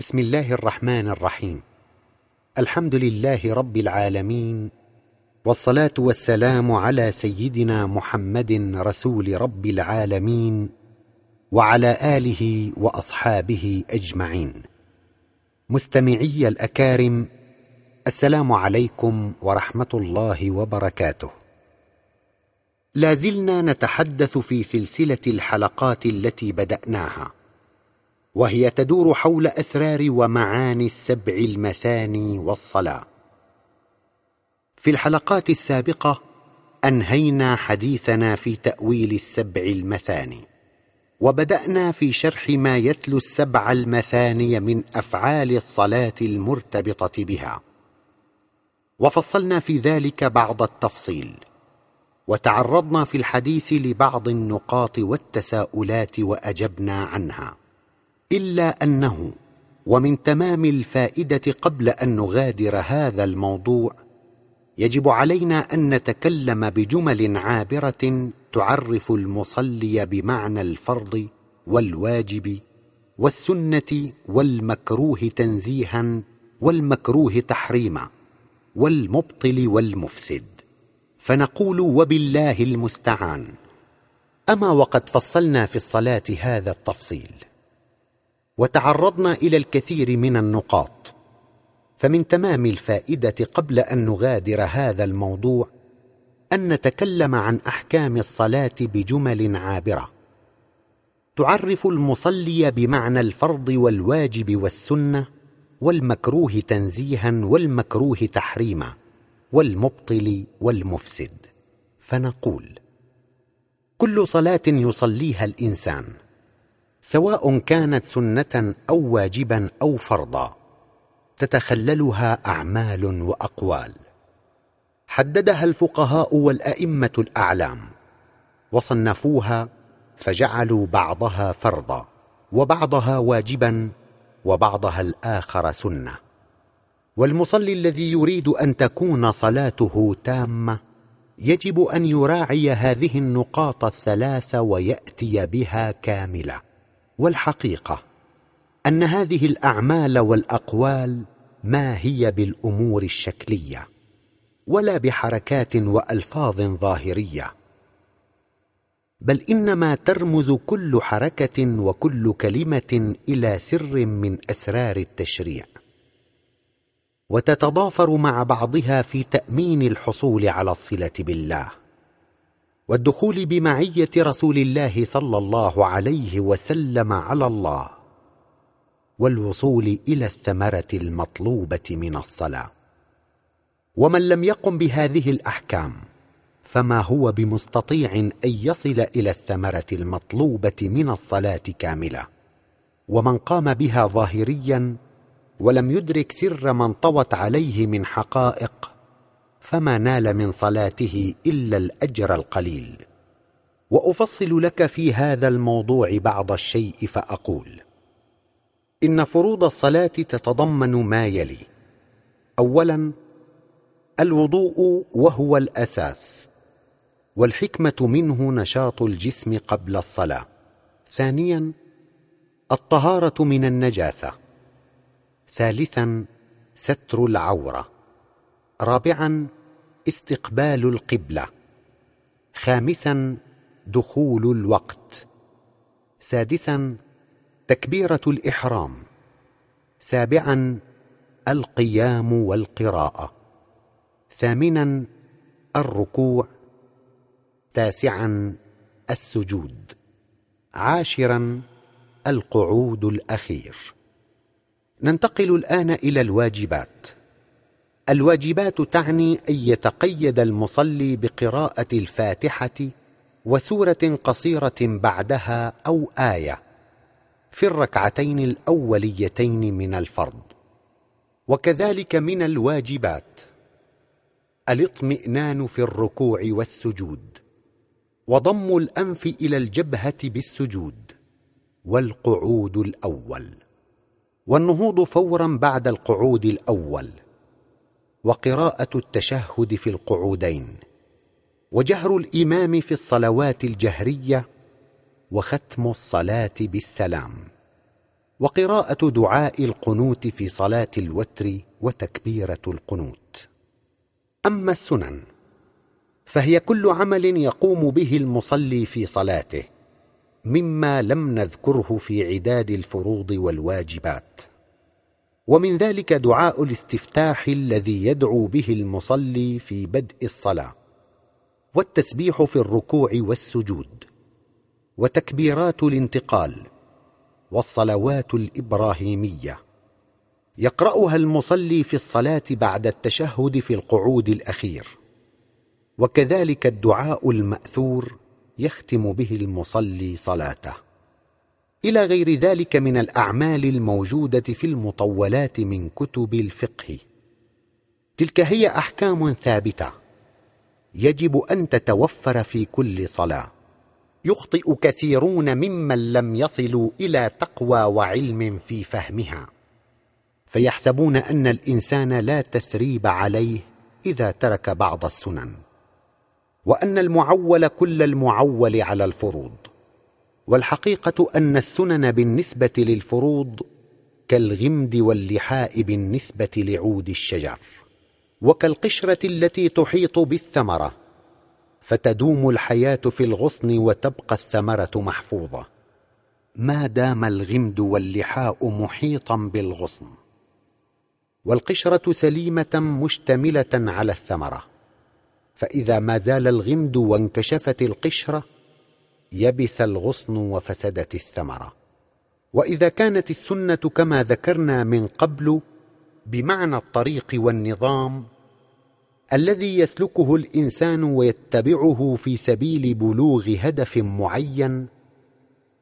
بسم الله الرحمن الرحيم. الحمد لله رب العالمين والصلاة والسلام على سيدنا محمد رسول رب العالمين وعلى آله وأصحابه أجمعين. مستمعي الأكارم السلام عليكم ورحمة الله وبركاته. لا زلنا نتحدث في سلسلة الحلقات التي بدأناها. وهي تدور حول أسرار ومعاني السبع المثاني والصلاة. في الحلقات السابقة أنهينا حديثنا في تأويل السبع المثاني وبدأنا في شرح ما يتلو السبع المثاني من أفعال الصلاة المرتبطة بها. وفصلنا في ذلك بعض التفصيل وتعرضنا في الحديث لبعض النقاط والتساؤلات وأجبنا عنها. إلا أنه ومن تمام الفائدة قبل أن نغادر هذا الموضوع يجب علينا أن نتكلم بجمل عابرة تعرف المصلي بمعنى الفرض والواجب والسنة والمكروه تنزيها والمكروه تحريما والمبطل والمفسد. فنقول وبالله المستعان. أما وقد فصلنا في الصلاة هذا التفصيل. وتعرضنا إلى الكثير من النقاط. فمن تمام الفائدة قبل أن نغادر هذا الموضوع أن نتكلم عن أحكام الصلاة بجمل عابرة. تعرف المصلي بمعنى الفرض والواجب والسنة والمكروه تنزيها والمكروه تحريما والمبطل والمفسد. فنقول كل صلاة يصليها الإنسان سواء كانت سنة أو واجبا أو فرضا تتخللها أعمال وأقوال. حددها الفقهاء والأئمة الأعلام. وصنفوها فجعلوا بعضها فرضا وبعضها واجبا وبعضها الآخر سنة. والمصلي الذي يريد أن تكون صلاته تامة يجب أن يراعي هذه النقاط الثلاث ويأتي بها كاملة. والحقيقة أن هذه الأعمال والأقوال ما هي بالأمور الشكلية ولا بحركات وألفاظ ظاهرية بل إنما ترمز كل حركة وكل كلمة إلى سر من أسرار التشريع وتتضافر مع بعضها في تأمين الحصول على الصلة بالله. والدخول بمعية رسول الله صلى الله عليه وسلم على الله والوصول إلى الثمرة المطلوبة من الصلاة. ومن لم يقم بهذه الأحكام فما هو بمستطيع أن يصل إلى الثمرة المطلوبة من الصلاة كاملة. ومن قام بها ظاهريا ولم يدرك سر من طوت عليه من حقائق فما نال من صلاته إلا الأجر القليل. وأفصل لك في هذا الموضوع بعض الشيء فأقول إن فروض الصلاة تتضمن ما يلي. اولا الوضوء وهو الأساس والحكمة منه نشاط الجسم قبل الصلاة. ثانيا الطهارة من النجاسة. ثالثا ستر العورة. رابعا استقبال القبلة. خامسا دخول الوقت. سادسا تكبيرة الإحرام. سابعا القيام والقراءة. ثامنا الركوع. تاسعا السجود. عاشرا القعود الأخير. ننتقل الآن إلى الواجبات. الواجبات تعني أن يتقيد المصلي بقراءة الفاتحة وسورة قصيرة بعدها أو آية في الركعتين الأوليتين من الفرض. وكذلك من الواجبات الاطمئنان في الركوع والسجود وضم الأنف إلى الجبهة بالسجود والقعود الأول والنهوض فورا بعد القعود الأول وقراءة التشهد في القعودين وجهر الإمام في الصلوات الجهرية وختم الصلاة بالسلام وقراءة دعاء القنوت في صلاة الوتر وتكبيرة القنوت. أما السنن فهي كل عمل يقوم به المصلي في صلاته مما لم نذكره في عداد الفروض والواجبات. ومن ذلك دعاء الاستفتاح الذي يدعو به المصلي في بدء الصلاة والتسبيح في الركوع والسجود وتكبيرات الانتقال والصلوات الإبراهيمية. يقرأها المصلي في الصلاة بعد التشهد في القعود الأخير. وكذلك الدعاء المأثور يختم به المصلي صلاته. إلى غير ذلك من الأعمال الموجودة في المطولات من كتب الفقه. تلك هي أحكام ثابتة. يجب أن تتوفر في كل صلاة. يخطئ كثيرون ممن لم يصلوا إلى تقوى وعلم في فهمها. فيحسبون أن الإنسان لا تثريب عليه إذا ترك بعض السنن. وأن المعول كل المعول على الفروض. والحقيقة أن السنن بالنسبة للفروض كالغمد واللحاء بالنسبة لعود الشجر وكالقشرة التي تحيط بالثمرة فتدوم الحياة في الغصن وتبقى الثمرة محفوظة. ما دام الغمد واللحاء محيطا بالغصن والقشرة سليمة مشتملة على الثمرة فإذا ما زال الغمد وانكشفت القشرة يبس الغصن وفسدت الثمرة. وإذا كانت السنة كما ذكرنا من قبل بمعنى الطريق والنظام الذي يسلكه الإنسان ويتبعه في سبيل بلوغ هدف معين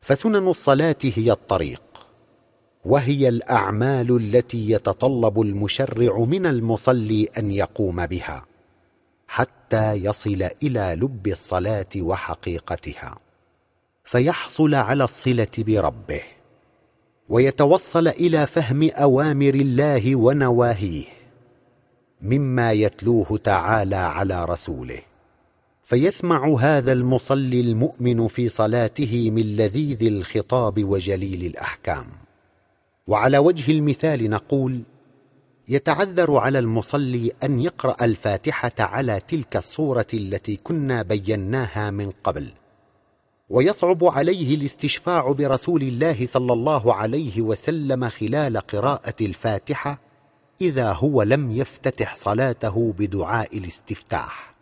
فسنن الصلاة هي الطريق وهي الأعمال التي يتطلب المشرع من المصلي أن يقوم بها حتى يصل إلى لب الصلاة وحقيقتها. فيحصل على الصلة بربه ويتوصل إلى فهم أوامر الله ونواهيه مما يتلوه تعالى على رسوله. فيسمع هذا المصلي المؤمن في صلاته من لذيذ الخطاب وجليل الأحكام. وعلى وجه المثال نقول يتعذر على المصلي أن يقرأ الفاتحة على تلك الصورة التي كنا بيناها من قبل ويصعب عليه الاستشفاع برسول الله صلى الله عليه وسلم خلال قراءة الفاتحة إذا هو لم يفتتح صلاته بدعاء الاستفتاح.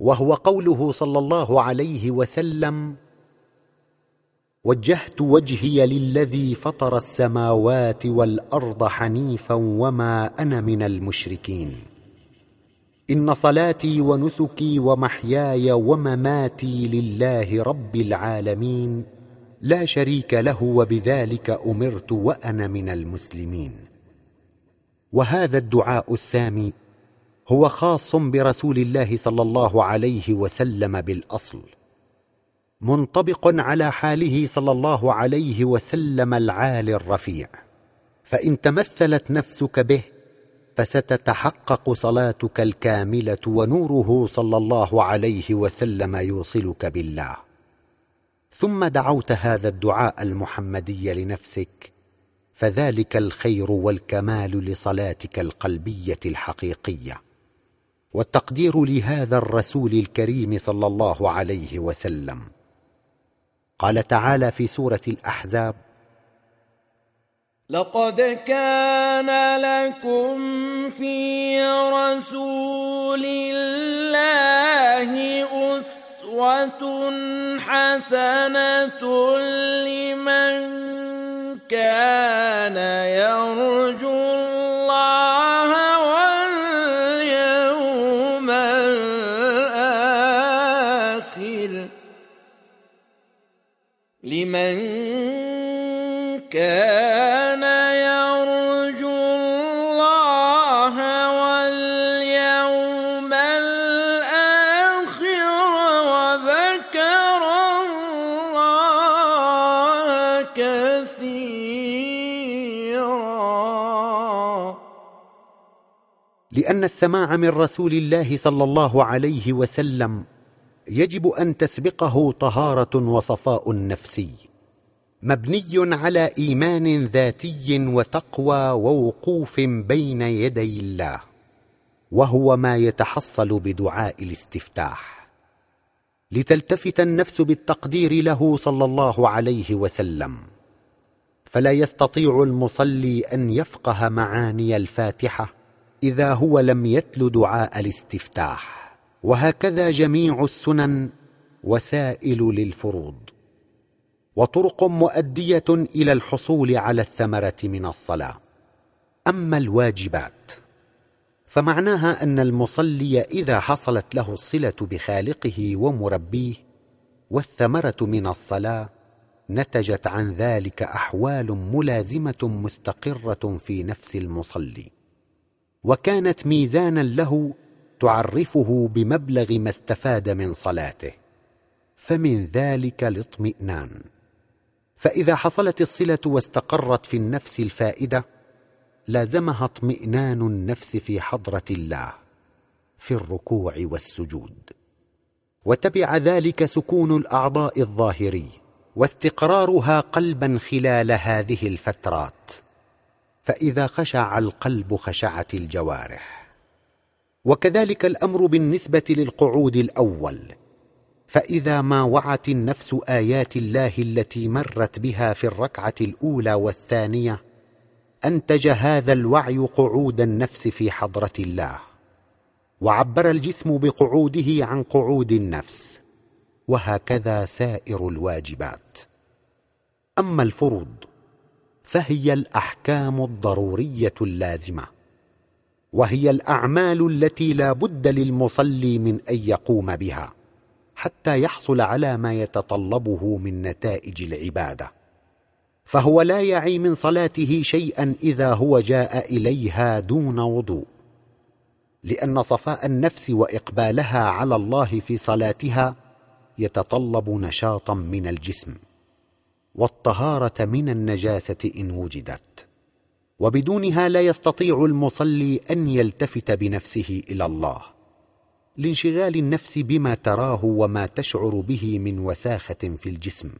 وهو قوله صلى الله عليه وسلم وجهت وجهي للذي فطر السماوات والأرض حنيفا وما أنا من المشركين. إن صلاتي ونسكي ومحياي ومماتي لله رب العالمين لا شريك له وبذلك أمرت وأنا من المسلمين. وهذا الدعاء السامي هو خاص برسول الله صلى الله عليه وسلم بالأصل منطبق على حاله صلى الله عليه وسلم العالي الرفيع. فإن تمثلت نفسك به فستتحقق صلاتك الكاملة ونوره صلى الله عليه وسلم يوصلك بالله. ثم دعوت هذا الدعاء المحمدي لنفسك فذلك الخير والكمال لصلاتك القلبية الحقيقية. والتقدير لهذا الرسول الكريم صلى الله عليه وسلم. قال تعالى في سورة الأحزاب لقد كان لكم في رسول الله أسوة حسنة لمن كان يرجو الله واليوم الآخر. لمن كان السماع من رسول الله صلى الله عليه وسلم يجب أن تسبقه طهارة وصفاء نفسي. مبني على إيمان ذاتي وتقوى ووقوف بين يدي الله وهو ما يتحصل بدعاء الاستفتاح. لتلتفت النفس بالتقدير له صلى الله عليه وسلم فلا يستطيع المصلي أن يفقه معاني الفاتحة. إذا هو لم يتل دعاء الاستفتاح. وهكذا جميع السنن وسائل للفروض. وطرق مؤدية إلى الحصول على الثمرة من الصلاة. أما الواجبات فمعناها أن المصلي إذا حصلت له الصلة بخالقه ومربيه والثمرة من الصلاة نتجت عن ذلك أحوال ملازمة مستقرة في نفس المصلي. وكانت ميزانا له تعرفه بمبلغ ما استفاد من صلاته. فمن ذلك الاطمئنان. فإذا حصلت الصلة واستقرت في النفس الفائدة لازمها اطمئنان النفس في حضرة الله في الركوع والسجود. وتبع ذلك سكون الأعضاء الظاهري واستقرارها قلبا خلال هذه الفترات. فإذا خشع القلب خشعت الجوارح. وكذلك الأمر بالنسبة للقعود الأول. فإذا ما وعت النفس آيات الله التي مرت بها في الركعة الأولى والثانية أنتج هذا الوعي قعود النفس في حضرة الله. وعبر الجسم بقعوده عن قعود النفس. وهكذا سائر الواجبات. أما الفروض فهي الأحكام الضرورية اللازمة وهي الأعمال التي لا بد للمصلي من أن يقوم بها حتى يحصل على ما يتطلبه من نتائج العبادة. فهو لا يعي من صلاته شيئا إذا هو جاء إليها دون وضوء لأن صفاء النفس وإقبالها على الله في صلاتها يتطلب نشاطا من الجسم. والطهارة من النجاسة إن وجدت. وبدونها لا يستطيع المصلي أن يلتفت بنفسه إلى الله. لانشغال النفس بما تراه وما تشعر به من وساخة في الجسم.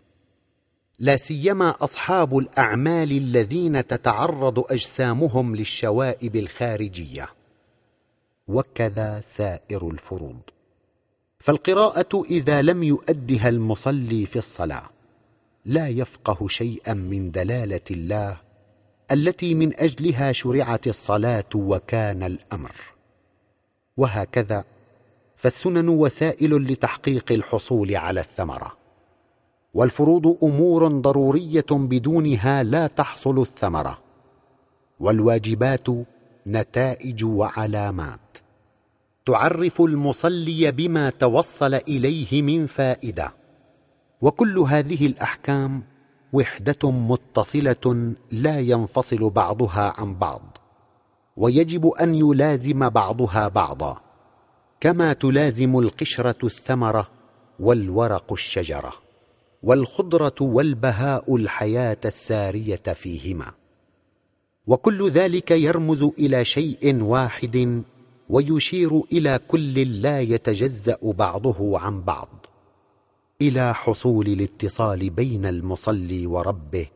لا سيما أصحاب الأعمال الذين تتعرض أجسامهم للشوائب الخارجية. وكذا سائر الفروض. فالقراءة إذا لم يؤدها المصلي في الصلاة. لا يفقه شيئا من دلالة الله التي من أجلها شرعت الصلاة وكان الأمر. وهكذا فالسنن وسائل لتحقيق الحصول على الثمرة. والفروض أمور ضرورية بدونها لا تحصل الثمرة. والواجبات نتائج وعلامات. تعرف المصلي بما توصل إليه من فائدة. وكل هذه الأحكام وحدة متصلة لا ينفصل بعضها عن بعض ويجب أن يلازم بعضها بعضا كما تلازم القشرة الثمرة والورق الشجرة والخضرة والبهاء الحياة السارية فيهما. وكل ذلك يرمز إلى شيء واحد ويشير إلى كل لا يتجزأ بعضه عن بعض. إلى حصول الاتصال بين المصلي وربه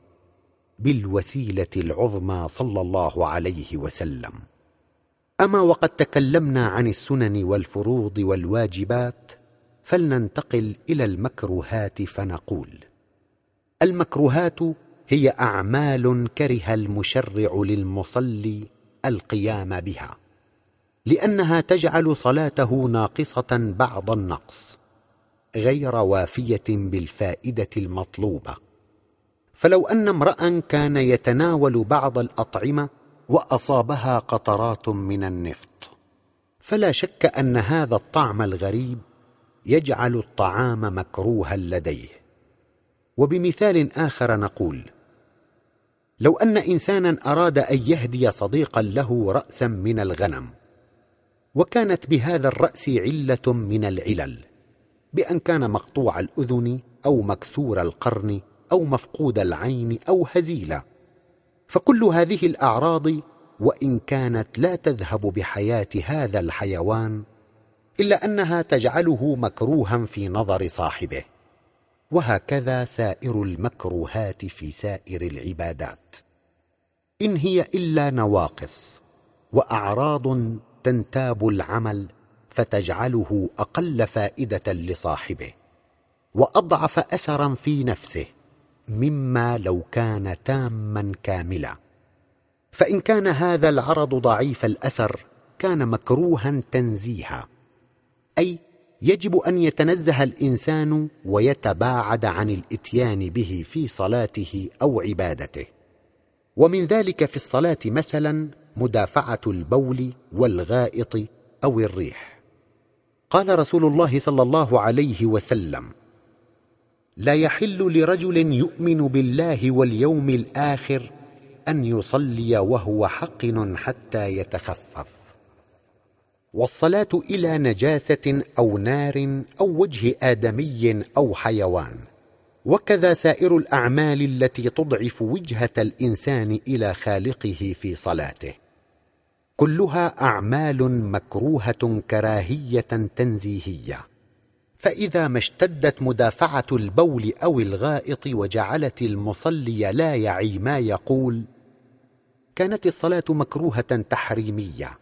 بالوسيلة العظمى صلى الله عليه وسلم. أما وقد تكلمنا عن السنن والفروض والواجبات فلننتقل إلى المكروهات فنقول المكروهات هي أعمال كره المشرع للمصلي القيام بها لأنها تجعل صلاته ناقصة بعض النقص. غير وافية بالفائدة المطلوبة. فلو أن امرا كان يتناول بعض الأطعمة وأصابها قطرات من النفط فلا شك أن هذا الطعم الغريب يجعل الطعام مكروها لديه. وبمثال آخر نقول لو أن انسانا أراد أن يهدي صديقا له راسا من الغنم وكانت بهذا الرأس علة من العلل بأن كان مقطوع الأذن أو مكسور القرن أو مفقود العين أو هزيله فكل هذه الأعراض وإن كانت لا تذهب بحياة هذا الحيوان إلا أنها تجعله مكروها في نظر صاحبه. وهكذا سائر المكروهات في سائر العبادات. إن هي إلا نواقص وأعراض تنتاب العمل فتجعله أقل فائدة لصاحبه وأضعف اثرا في نفسه مما لو كان تاما كاملا. فإن كان هذا العرض ضعيف الأثر كان مكروها تنزيها. أي يجب أن يتنزه الإنسان ويتباعد عن الإتيان به في صلاته أو عبادته. ومن ذلك في الصلاة مثلا مدافعة البول والغائط أو الريح. قال رسول الله صلى الله عليه وسلم لا يحل لرجل يؤمن بالله واليوم الآخر أن يصلي وهو حقن حتى يتخفف والصلاة إلى نجاسة أو نار أو وجه آدمي أو حيوان وكذا سائر الأعمال التي تضعف وجهة الإنسان إلى خالقه في صلاته. كلها أعمال مكروهة كراهية تنزيهية. فإذا ما اشتدت مدافعة البول أو الغائط وجعلت المصلي لا يعي ما يقول كانت الصلاة مكروهة تحريمية.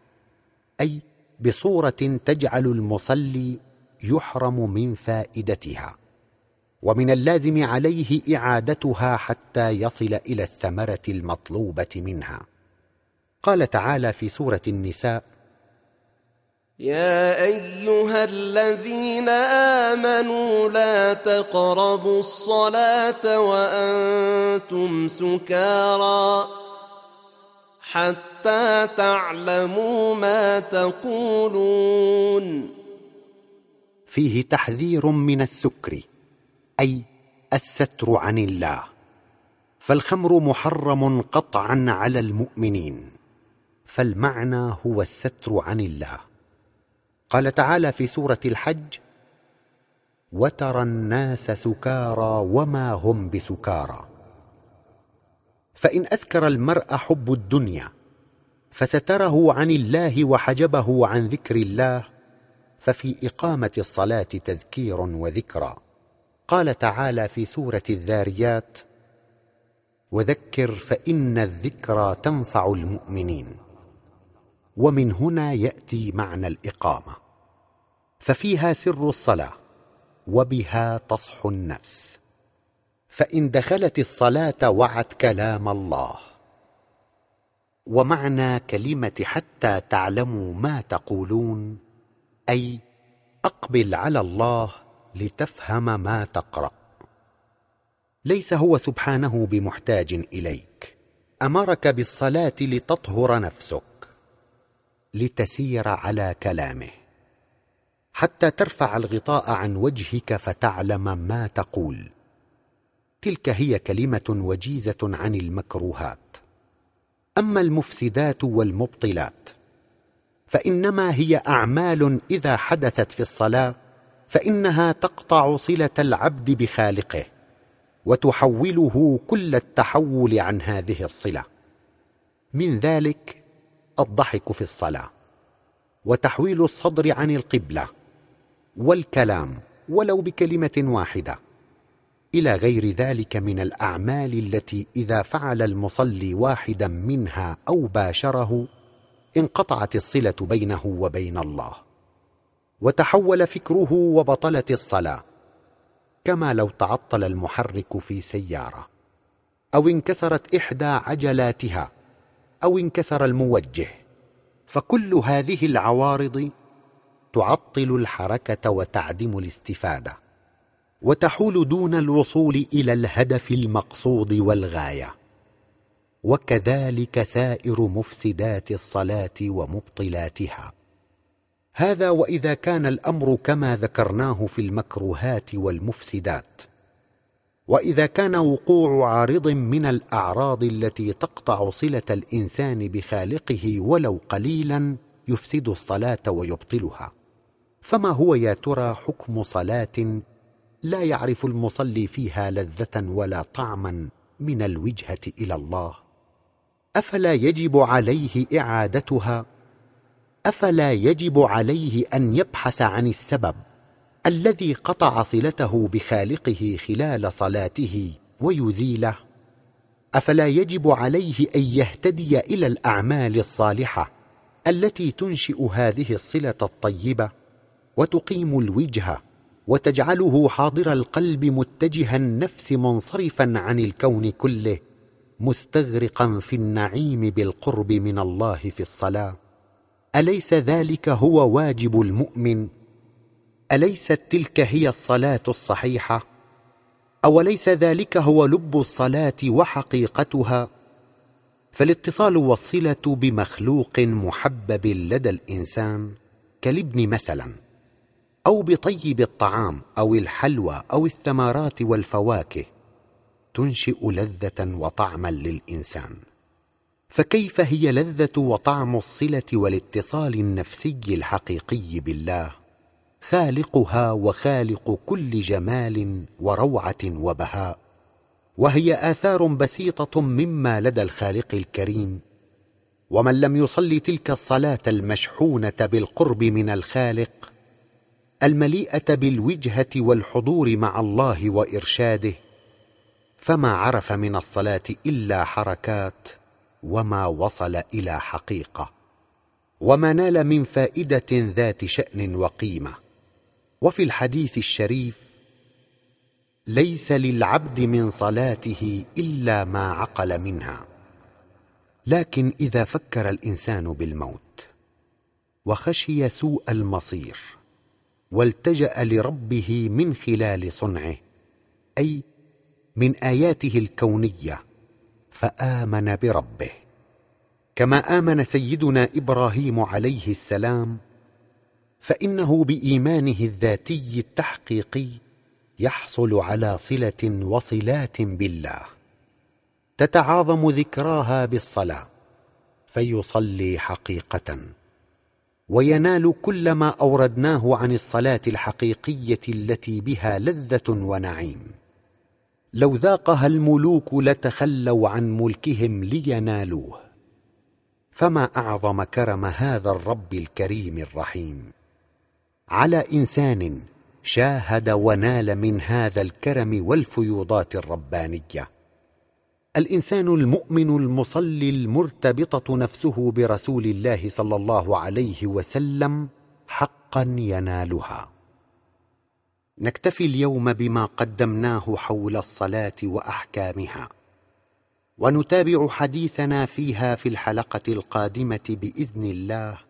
أي بصورة تجعل المصلي يحرم من فائدتها. ومن اللازم عليه إعادتها حتى يصل إلى الثمرة المطلوبة منها. قال تعالى في سورة النساء يا أيها الذين آمنوا لا تقربوا الصلاة وأنتم سكارى حتى تعلموا ما تقولون. فيه تحذير من السكر أي الستر عن الله فالخمر محرم قطعا على المؤمنين. فالمعنى هو الستر عن الله. قال تعالى في سورة الحج وترى الناس سكارى وما هم بسكارى. فإن أسكر المرء حب الدنيا فستره عن الله وحجبه عن ذكر الله ففي إقامة الصلاة تذكير وذكرى. قال تعالى في سورة الذاريات وذكر فإن الذكرى تنفع المؤمنين. ومن هنا يأتي معنى الإقامة. ففيها سر الصلاة وبها تصح النفس. فإن دخلت الصلاة وعت كلام الله. ومعنى كلمة حتى تعلموا ما تقولون أي أقبل على الله لتفهم ما تقرأ. ليس هو سبحانه بمحتاج إليك. أمرك بالصلاة لتطهر نفسك. لتسير على كلامه. حتى ترفع الغطاء عن وجهك فتعلم ما تقول. تلك هي كلمة وجيزة عن المكروهات. أما المفسدات والمبطلات فإنما اعمال أعمال إذا حدثت في الصلاة فإنها تقطع صلة العبد بخالقه وتحوله كل التحول عن هذه الصلة. من ذلك الضحك في الصلاة وتحويل الصدر عن القبلة والكلام ولو بكلمة واحدة إلى غير ذلك من الأعمال التي إذا فعل المصلي واحدا منها أو باشره انقطعت الصلة بينه وبين الله وتحول فكره وبطلت الصلاة كما لو تعطل المحرك في سيارة أو انكسرت إحدى عجلاتها أو انكسر الموجه فكل هذه العوارض تعطل الحركة وتعدم الاستفادة وتحول دون الوصول إلى الهدف المقصود والغاية. وكذلك سائر مفسدات الصلاة ومبطلاتها. هذا وإذا كان الأمر كما ذكرناه في المكروهات والمفسدات. وإذا كان وقوع عارض من الأعراض التي تقطع صلة الإنسان بخالقه ولو قليلا يفسد الصلاة ويبطلها. فما هو يا ترى حكم صلاة لا يعرف المصلي فيها لذة ولا طعما من الوجهة إلى الله؟ أفلا يجب عليه إعادتها؟ أفلا يجب عليه أن يبحث عن السبب؟ الذي قطع صلته بخالقه خلال صلاته ويزيله. أفلا يجب عليه أن يهتدي إلى الأعمال الصالحة التي تنشئ هذه الصلة الطيبة وتقيم الوجهه وتجعله حاضر القلب متجها النفس منصرفا عن الكون كله مستغرقا في النعيم بالقرب من الله في الصلاة. أليس ذلك هو واجب المؤمن؟ أليست تلك هي الصلاة الصحيحة؟ أوليس ذلك هو لب الصلاة وحقيقتها؟ فالاتصال والصلة بمخلوق محبب لدى الإنسان كالابن مثلا أو بطيب الطعام أو الحلوى أو الثمرات والفواكه تنشئ لذة وطعما للإنسان. فكيف هي لذة وطعم الصلة والاتصال النفسي الحقيقي بالله؟ خالقها وخالق كل جمال وروعة وبهاء وهي آثار بسيطة مما لدى الخالق الكريم ومن لم يصل تلك الصلاة المشحونة بالقرب من الخالق المليئة بالوجهة والحضور مع الله وإرشاده فما عرف من الصلاة إلا حركات وما وصل إلى حقيقة وما نال من فائدة ذات شأن وقيمة. وفي الحديث الشريف ليس للعبد من صلاته إلا ما عقل منها لكن إذا فكر الإنسان بالموت وخشي سوء المصير والتجأ لربه من خلال صنعه أي من آياته الكونية فآمن بربه. كما آمن سيدنا إبراهيم عليه السلام فإنه بإيمانه الذاتي التحقيقي يحصل على صلة وصلات بالله. تتعاظم ذكراها بالصلاة فيصلي حقيقة. وينال كل ما أوردناه عن الصلاة الحقيقية التي بها لذة ونعيم. لو ذاقها الملوك لتخلوا عن ملكهم لينالوه. فما أعظم كرم هذا الرب الكريم الرحيم. على إنسان شاهد ونال من هذا الكرم والفيوضات الربانية. الإنسان المؤمن المصلي المرتبطة نفسه برسول الله صلى الله عليه وسلم حقا ينالها. نكتفي اليوم بما قدمناه حول الصلاة وأحكامها. ونتابع حديثنا فيها في الحلقة القادمة بإذن الله.